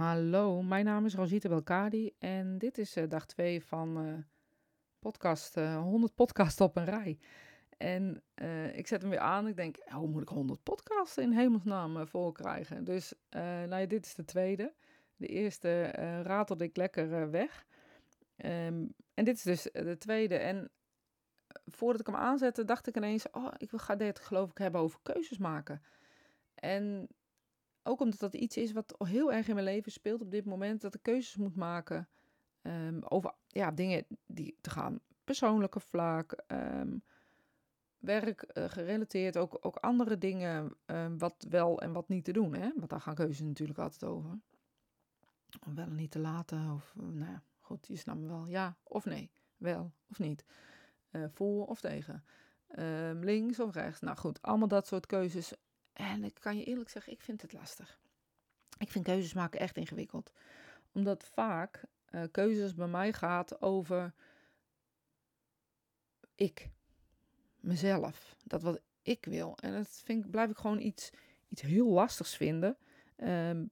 Hallo, mijn naam is Rosita Belkadi en dit is uh, dag 2 van uh, podcast, uh, 100 podcasts op een rij. En ik zet hem weer aan. Ik denk, hoe moet ik 100 podcasts in hemelsnaam vol krijgen? Dus nou ja, dit is de tweede. De eerste ratelde ik lekker weg. Um, en dit is dus de tweede. En voordat ik hem aanzette, dacht ik ineens, oh, ik ga dit geloof ik hebben over keuzes maken. En ook omdat dat iets is wat heel erg in mijn leven speelt op dit moment, dat ik keuzes moet maken um, over ja, dingen die te gaan, persoonlijke vlak, um, werk uh, gerelateerd, ook, ook andere dingen, um, wat wel en wat niet te doen. Hè? Want daar gaan keuzes natuurlijk altijd over. Om wel en niet te laten, of uh, nou ja, goed, je snapt me wel. Ja of nee, wel of niet. Uh, voor of tegen. links of rechts. Nou goed, allemaal dat soort keuzes en ik kan je eerlijk zeggen, ik vind het lastig. Ik vind keuzes maken echt ingewikkeld. Omdat vaak uh, keuzes bij mij gaat over ik, mezelf, dat wat ik wil. En dat vind ik, blijf ik gewoon iets, iets heel lastigs vinden. Um,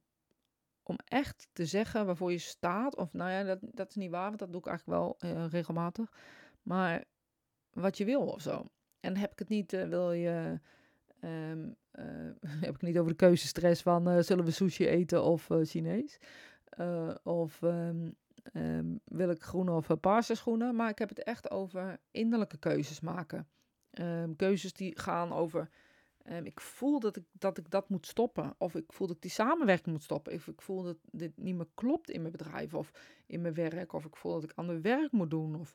om echt te zeggen waarvoor je staat. Of nou ja, dat, dat is niet waar, want dat doe ik eigenlijk wel uh, regelmatig. Maar wat je wil of zo. En heb ik het niet, uh, wil je Um, heb ik niet over de keuzestress van uh, zullen we sushi eten of uh, Chinees? of um, um, wil ik groene of paarse schoenen? Maar ik heb het echt over innerlijke keuzes maken. keuzes die gaan over ik voel dat ik, dat ik dat moet stoppen. Of ik voel dat ik die samenwerking moet stoppen. Of ik voel dat dit niet meer klopt in mijn bedrijf of in mijn werk. Of ik voel dat ik ander werk moet doen. Of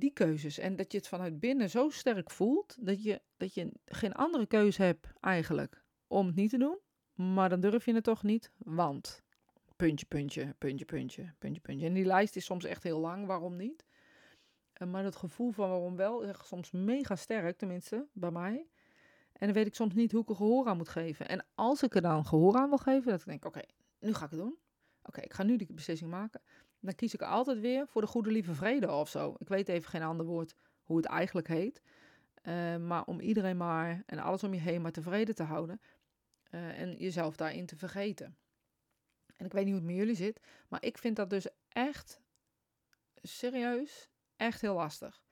die keuzes. En dat je het vanuit binnen zo sterk voelt dat je, dat je geen andere keuze hebt eigenlijk om het niet te doen. Maar dan durf je het toch niet, want puntje, puntje, puntje, puntje, puntje, puntje. En die lijst is soms echt heel lang, waarom niet? Eh, maar het gevoel van waarom wel is soms mega sterk, tenminste bij mij. En dan weet ik soms niet hoe ik er gehoor aan moet geven. En als ik er dan gehoor aan wil geven, dat ik denk, oké, nu ga ik het doen. Oké, ik ga nu die beslissing maken dan kies ik altijd weer voor de goede lieve vrede of zo. Ik weet even geen ander woord hoe het eigenlijk heet. Uh, maar om iedereen maar en alles om je heen maar tevreden te houden. Uh, en jezelf daarin te vergeten. En ik weet niet hoe het met jullie zit, maar ik vind dat dus echt serieus, echt heel lastig.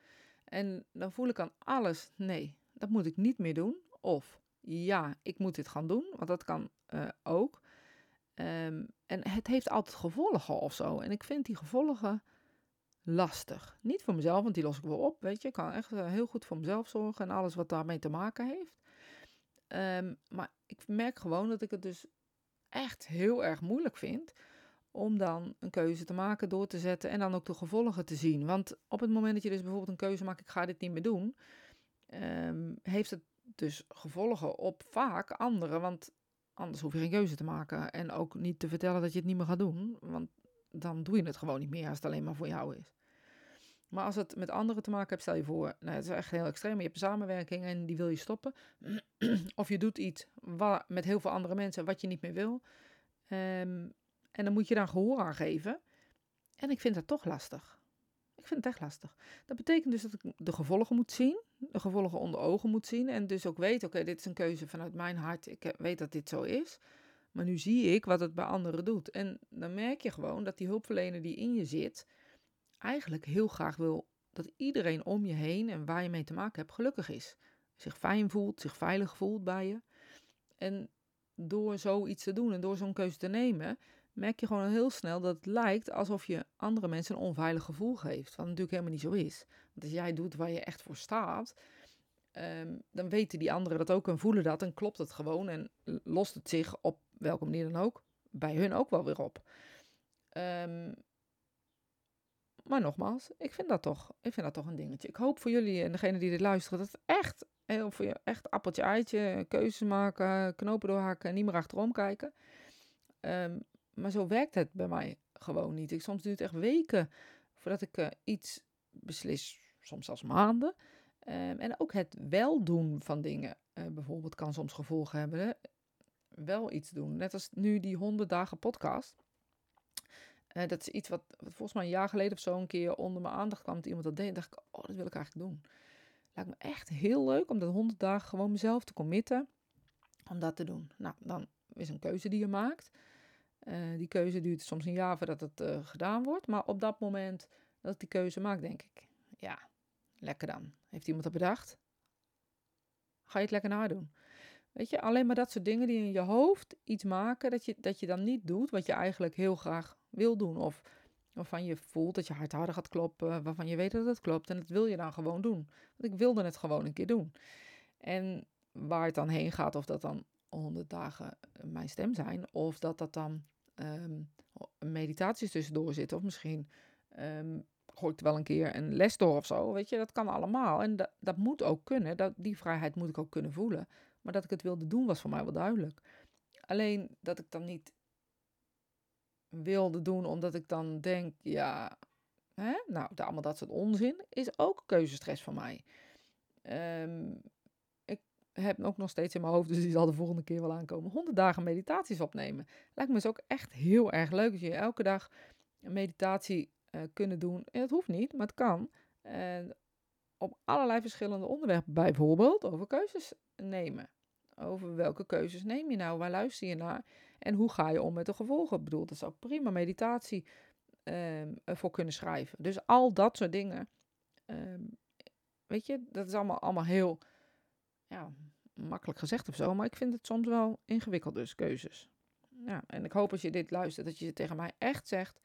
En dan voel ik aan alles, nee, dat moet ik niet meer doen. Of ja, ik moet dit gaan doen, want dat kan uh, ook. Um, en het heeft altijd gevolgen of zo. En ik vind die gevolgen lastig. Niet voor mezelf, want die los ik wel op. Weet je, ik kan echt eh, heel goed voor mezelf zorgen en alles wat daarmee te maken heeft. Um, maar ik merk gewoon dat ik het dus echt heel erg moeilijk vind om dan een keuze te maken, door te zetten en dan ook de gevolgen te zien. Want op het moment dat je dus bijvoorbeeld een keuze maakt, ik ga dit niet meer doen, um, heeft het dus gevolgen op vaak anderen. Want Anders hoef je geen keuze te maken. En ook niet te vertellen dat je het niet meer gaat doen. Want dan doe je het gewoon niet meer als het alleen maar voor jou is. Maar als het met anderen te maken hebt, stel je voor, nou, het is echt heel extreem. Je hebt een samenwerking en die wil je stoppen. of je doet iets met heel veel andere mensen wat je niet meer wil. Um, en dan moet je daar gehoor aan geven. En ik vind dat toch lastig. Vind het echt lastig. Dat betekent dus dat ik de gevolgen moet zien, de gevolgen onder ogen moet zien en dus ook weet, oké, dit is een keuze vanuit mijn hart, ik weet dat dit zo is, maar nu zie ik wat het bij anderen doet. En dan merk je gewoon dat die hulpverlener die in je zit, eigenlijk heel graag wil dat iedereen om je heen en waar je mee te maken hebt gelukkig is. Zich fijn voelt, zich veilig voelt bij je. En door zoiets te doen en door zo'n keuze te nemen, merk je gewoon heel snel dat het lijkt alsof je andere mensen een onveilig gevoel geeft. Wat natuurlijk helemaal niet zo is. Want als jij doet waar je echt voor staat, ehm, dan weten die anderen dat ook en voelen dat en klopt het gewoon en lost het zich op welke manier dan ook bij hun ook wel weer op. Um, maar nogmaals, ik vind dat toch, ik vind dat toch een dingetje. Ik hoop voor jullie en degene die dit luisteren dat het echt, heel voor je, echt appeltje eitje, keuzes maken, knopen doorhaken en niet meer achterom kijken. Um, maar zo werkt het bij mij gewoon niet. Ik, soms duurt het echt weken voordat ik uh, iets beslis, soms zelfs maanden. Um, en ook het wel doen van dingen, uh, bijvoorbeeld, kan soms gevolgen hebben. Hè? Wel iets doen. Net als nu die 100 dagen podcast. Uh, dat is iets wat, wat, volgens mij een jaar geleden of zo een keer onder mijn aandacht kwam. Dat iemand dat deed. En dacht ik, oh, dat wil ik eigenlijk doen. Lijkt me echt heel leuk om dat 100 dagen gewoon mezelf te committen. Om dat te doen. Nou, dan is een keuze die je maakt. Die keuze duurt soms een jaar voordat het gedaan wordt. Maar op dat moment dat ik die keuze maak, denk ik, ja, lekker dan. Heeft iemand dat bedacht? Ga je het lekker nadoen. Weet je, alleen maar dat soort dingen die in je hoofd iets maken dat je, dat je dan niet doet wat je eigenlijk heel graag wil doen. Of waarvan je voelt dat je hart harder gaat kloppen, waarvan je weet dat het klopt. En dat wil je dan gewoon doen. Want ik wilde het gewoon een keer doen. En waar het dan heen gaat, of dat dan 100 dagen mijn stem zijn, of dat dat dan um, meditaties tussendoor zitten, of misschien um, gooi ik wel een keer een les door of zo. Weet je, dat kan allemaal. En dat, dat moet ook kunnen. Dat, die vrijheid moet ik ook kunnen voelen. Maar dat ik het wilde doen was voor mij wel duidelijk. Alleen dat ik dan niet wilde doen omdat ik dan denk, ja, hè? nou, allemaal dat soort onzin, is ook keuzestress voor mij. Ehm, heb ook nog steeds in mijn hoofd, dus die zal de volgende keer wel aankomen, 100 dagen meditaties opnemen. Lijkt me dus ook echt heel erg leuk dat je elke dag een meditatie uh, kunnen doen. En het hoeft niet, maar het kan. En op allerlei verschillende onderwerpen, bijvoorbeeld over keuzes nemen. Over welke keuzes neem je nou? Waar luister je naar? En hoe ga je om met de gevolgen? Ik bedoel, dat zou prima meditatie um, voor kunnen schrijven. Dus al dat soort dingen. Um, weet je, dat is allemaal, allemaal heel ja, makkelijk gezegd of zo. Maar ik vind het soms wel ingewikkeld, dus keuzes. Ja, en ik hoop als je dit luistert, dat je tegen mij echt zegt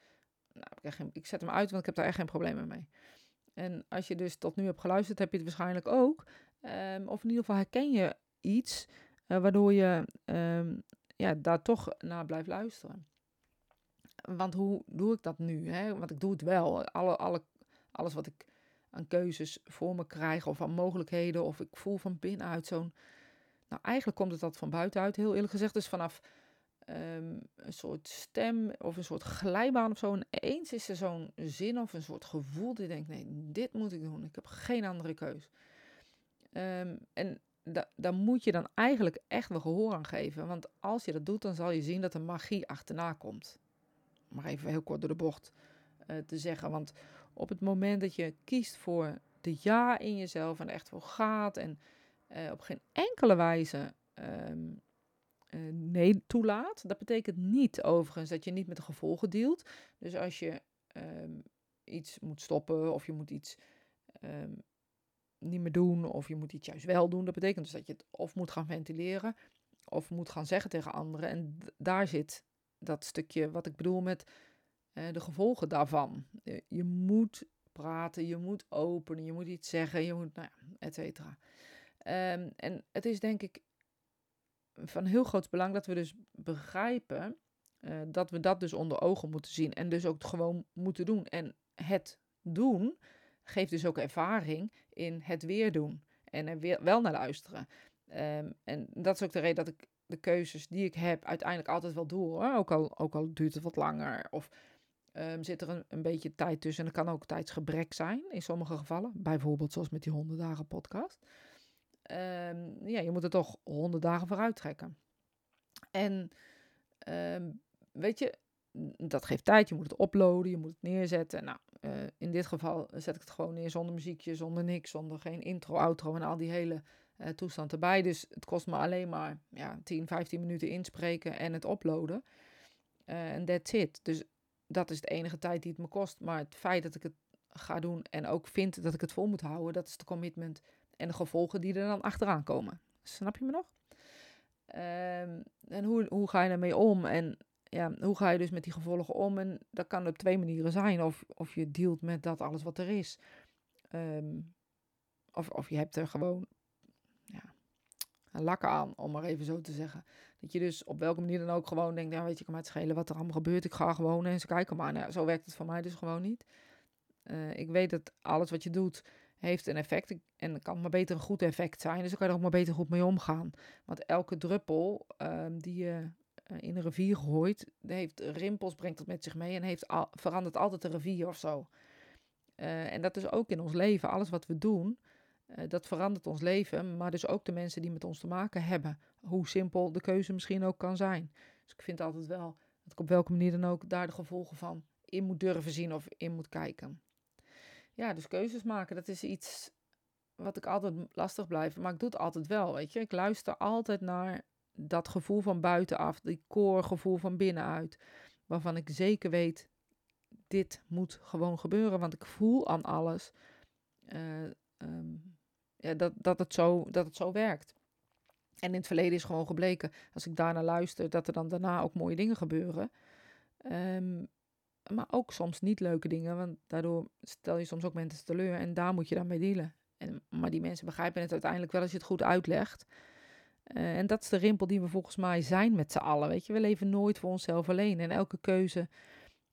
nou, ik, ik zet hem uit, want ik heb daar echt geen problemen mee. En als je dus tot nu hebt geluisterd, heb je het waarschijnlijk ook. Um, of in ieder geval herken je iets uh, waardoor je um, ja, daar toch naar blijft luisteren. Want hoe doe ik dat nu? Hè? Want ik doe het wel. Alle, alle, alles wat ik aan keuzes voor me krijg of aan mogelijkheden of ik voel van binnenuit zo'n... Nou, eigenlijk komt het dat van buitenuit, heel eerlijk gezegd. Dus vanaf Ehm, een soort stem of een soort glijbaan of zo. En eens is er zo'n zin of een soort gevoel die denkt, nee, dit moet ik doen. Ik heb geen andere keus. Um, en da daar moet je dan eigenlijk echt wel gehoor aan geven. Want als je dat doet, dan zal je zien dat er magie achterna komt. Maar even heel kort door de bocht uh, te zeggen. Want op het moment dat je kiest voor de ja in jezelf en echt voor gaat en uh, op geen enkele wijze um, uh, nee toelaat. Dat betekent niet overigens dat je niet met de gevolgen dealt. Dus als je um, iets moet stoppen of je moet iets um, niet meer doen of je moet iets juist wel doen, dat betekent dus dat je het of moet gaan ventileren of moet gaan zeggen tegen anderen. En daar zit dat stukje wat ik bedoel met uh, de gevolgen daarvan. Je moet praten, je moet openen, je moet iets zeggen, je moet, nou ja, et cetera. Um, en het is denk ik van heel groot belang dat we dus begrijpen uh, dat we dat dus onder ogen moeten zien en dus ook gewoon moeten doen. En het doen geeft dus ook ervaring in het weer doen en er weer, wel naar luisteren. Um, en dat is ook de reden dat ik de keuzes die ik heb uiteindelijk altijd wel doe. Hoor. Ook, al, ook al duurt het wat langer of um, zit er een, een beetje tijd tussen. En er kan ook tijdsgebrek zijn in sommige gevallen. Bijvoorbeeld zoals met die 100 dagen podcast. Um, ja, je moet er toch honderd dagen vooruit trekken. En um, weet je, dat geeft tijd. Je moet het uploaden, je moet het neerzetten. Nou, uh, in dit geval zet ik het gewoon neer zonder muziekje, zonder niks, zonder geen intro, outro en al die hele uh, toestand erbij. Dus het kost me alleen maar ja, 10, 15 minuten inspreken en het uploaden. Eh, en uh, that's it. Dus dat is de enige tijd die het me kost. Maar het feit dat ik het ga doen en ook vind dat ik het vol moet houden, dat is de commitment en de gevolgen die er dan achteraan komen. Snap je me nog? Um, en hoe, hoe ga je ermee om? En ja, hoe ga je dus met die gevolgen om? En dat kan op twee manieren zijn. Of, of je dealt met dat alles wat er is. Um, of, of je hebt er gewoon ja, een lak aan, om maar even zo te zeggen. Dat je dus op welke manier dan ook gewoon denkt, ja weet je, kan het schelen wat er allemaal gebeurt. Ik ga gewoon en ze kijken maar. Nou, zo werkt het voor mij dus gewoon niet. Uh, ik weet dat alles wat je doet, heeft een effect. En kan maar beter een goed effect zijn. Dus dan kan je er ook maar beter goed mee omgaan. Want elke druppel um, die je uh, in een rivier gooit, heeft rimpels, brengt dat met zich mee en heeft al, verandert altijd de rivier of zo. Uh, en dat is ook in ons leven. Alles wat we doen, uh, dat verandert ons leven. Maar dus ook de mensen die met ons te maken hebben. Hoe simpel de keuze misschien ook kan zijn. Dus ik vind altijd wel dat ik op welke manier dan ook daar de gevolgen van in moet durven zien of in moet kijken ja, dus keuzes maken, dat is iets wat ik altijd lastig blijf. Maar ik doe het altijd wel, weet je. Ik luister altijd naar dat gevoel van buitenaf, die koorgevoel van binnenuit, waarvan ik zeker weet, dit moet gewoon gebeuren, want ik voel aan alles uh, um, ja, dat, dat, het zo, dat het zo werkt. En in het verleden is gewoon gebleken, als ik daarna luister, dat er dan daarna ook mooie dingen gebeuren. Um, maar ook soms niet leuke dingen, want daardoor stel je soms ook mensen teleur en daar moet je dan mee dealen. En, maar die mensen begrijpen het uiteindelijk wel als je het goed uitlegt. Uh, en dat is de rimpel die we volgens mij zijn met z'n allen. Weet je, we leven nooit voor onszelf alleen. En elke keuze,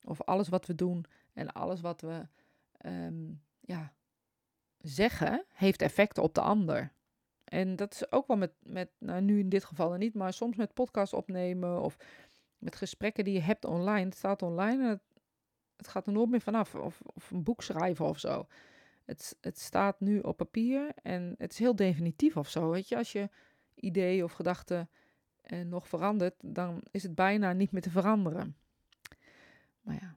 of alles wat we doen en alles wat we um, ja, zeggen, heeft effecten op de ander. En dat is ook wel met, met nou nu in dit geval niet, maar soms met podcast opnemen of met gesprekken die je hebt online. Het staat online en het, het gaat er nooit meer vanaf. Of, of een boek schrijven of zo. Het, het staat nu op papier en het is heel definitief of zo. Weet je, als je idee of gedachte eh, nog verandert, dan is het bijna niet meer te veranderen. Maar ja,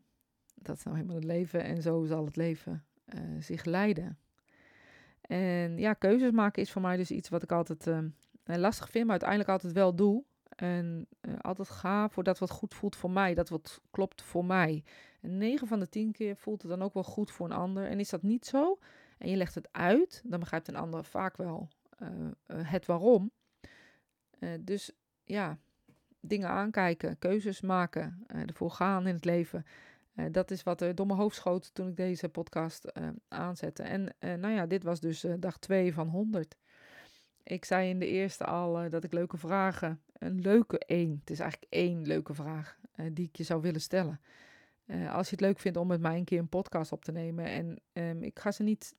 dat is nou helemaal het leven en zo zal het leven uh, zich leiden. En ja, keuzes maken is voor mij dus iets wat ik altijd uh, lastig vind, maar uiteindelijk altijd wel doe. En uh, altijd ga voor dat wat goed voelt voor mij, dat wat klopt voor mij. En 9 van de 10 keer voelt het dan ook wel goed voor een ander. En is dat niet zo, en je legt het uit, dan begrijpt een ander vaak wel uh, het waarom. dus ja, dingen aankijken, keuzes maken, ervoor gaan in het leven. Dat is wat er door mijn hoofd schoot toen ik deze podcast aanzette. En nou ja, dit was dus dag 2 van 100. Ik zei in de eerste al dat ik leuke vragen, een leuke één, het is eigenlijk één leuke vraag die ik je zou willen stellen. als je het leuk vindt om met mij een keer een podcast op te nemen. En um, ik ga ze niet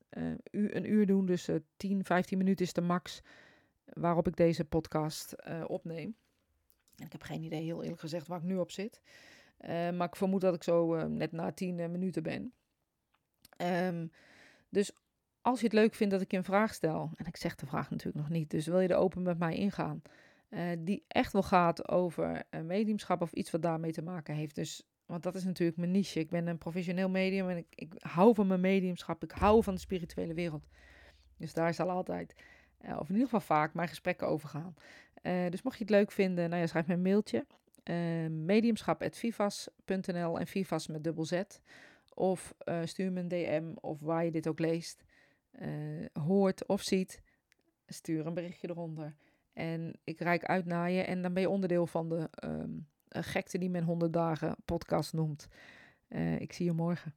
een uur doen, dus 10, 15 minuten is de max waarop ik deze podcast opneem. En ik heb geen idee, heel eerlijk gezegd, waar ik nu op zit. Maar ik vermoed dat ik zo net na tien uh, minuten ben. Um, dus als je het leuk vindt dat ik je een vraag stel, en ik zeg de vraag natuurlijk nog niet, dus wil je er open met mij ingaan, die echt wel gaat over mediumschap of iets wat daarmee te maken heeft. Dus, want dat is natuurlijk mijn niche. Ik ben een professioneel medium en ik, ik hou van mijn mediumschap, ik hou van de spirituele wereld. Dus daar zal altijd, of in ieder geval vaak, mijn gesprekken over gaan. dus mocht je het leuk vinden, nou ja, schrijf me een mailtje mediumschap.vivas.nl en Vivas met dubbel Z. Of stuur me een DM of waar je dit ook leest, uh, hoort of ziet. Stuur een berichtje eronder. En ik reik uit naar je en dan ben je onderdeel van de um, gekte die men 100 dagen podcast noemt. ik zie je morgen.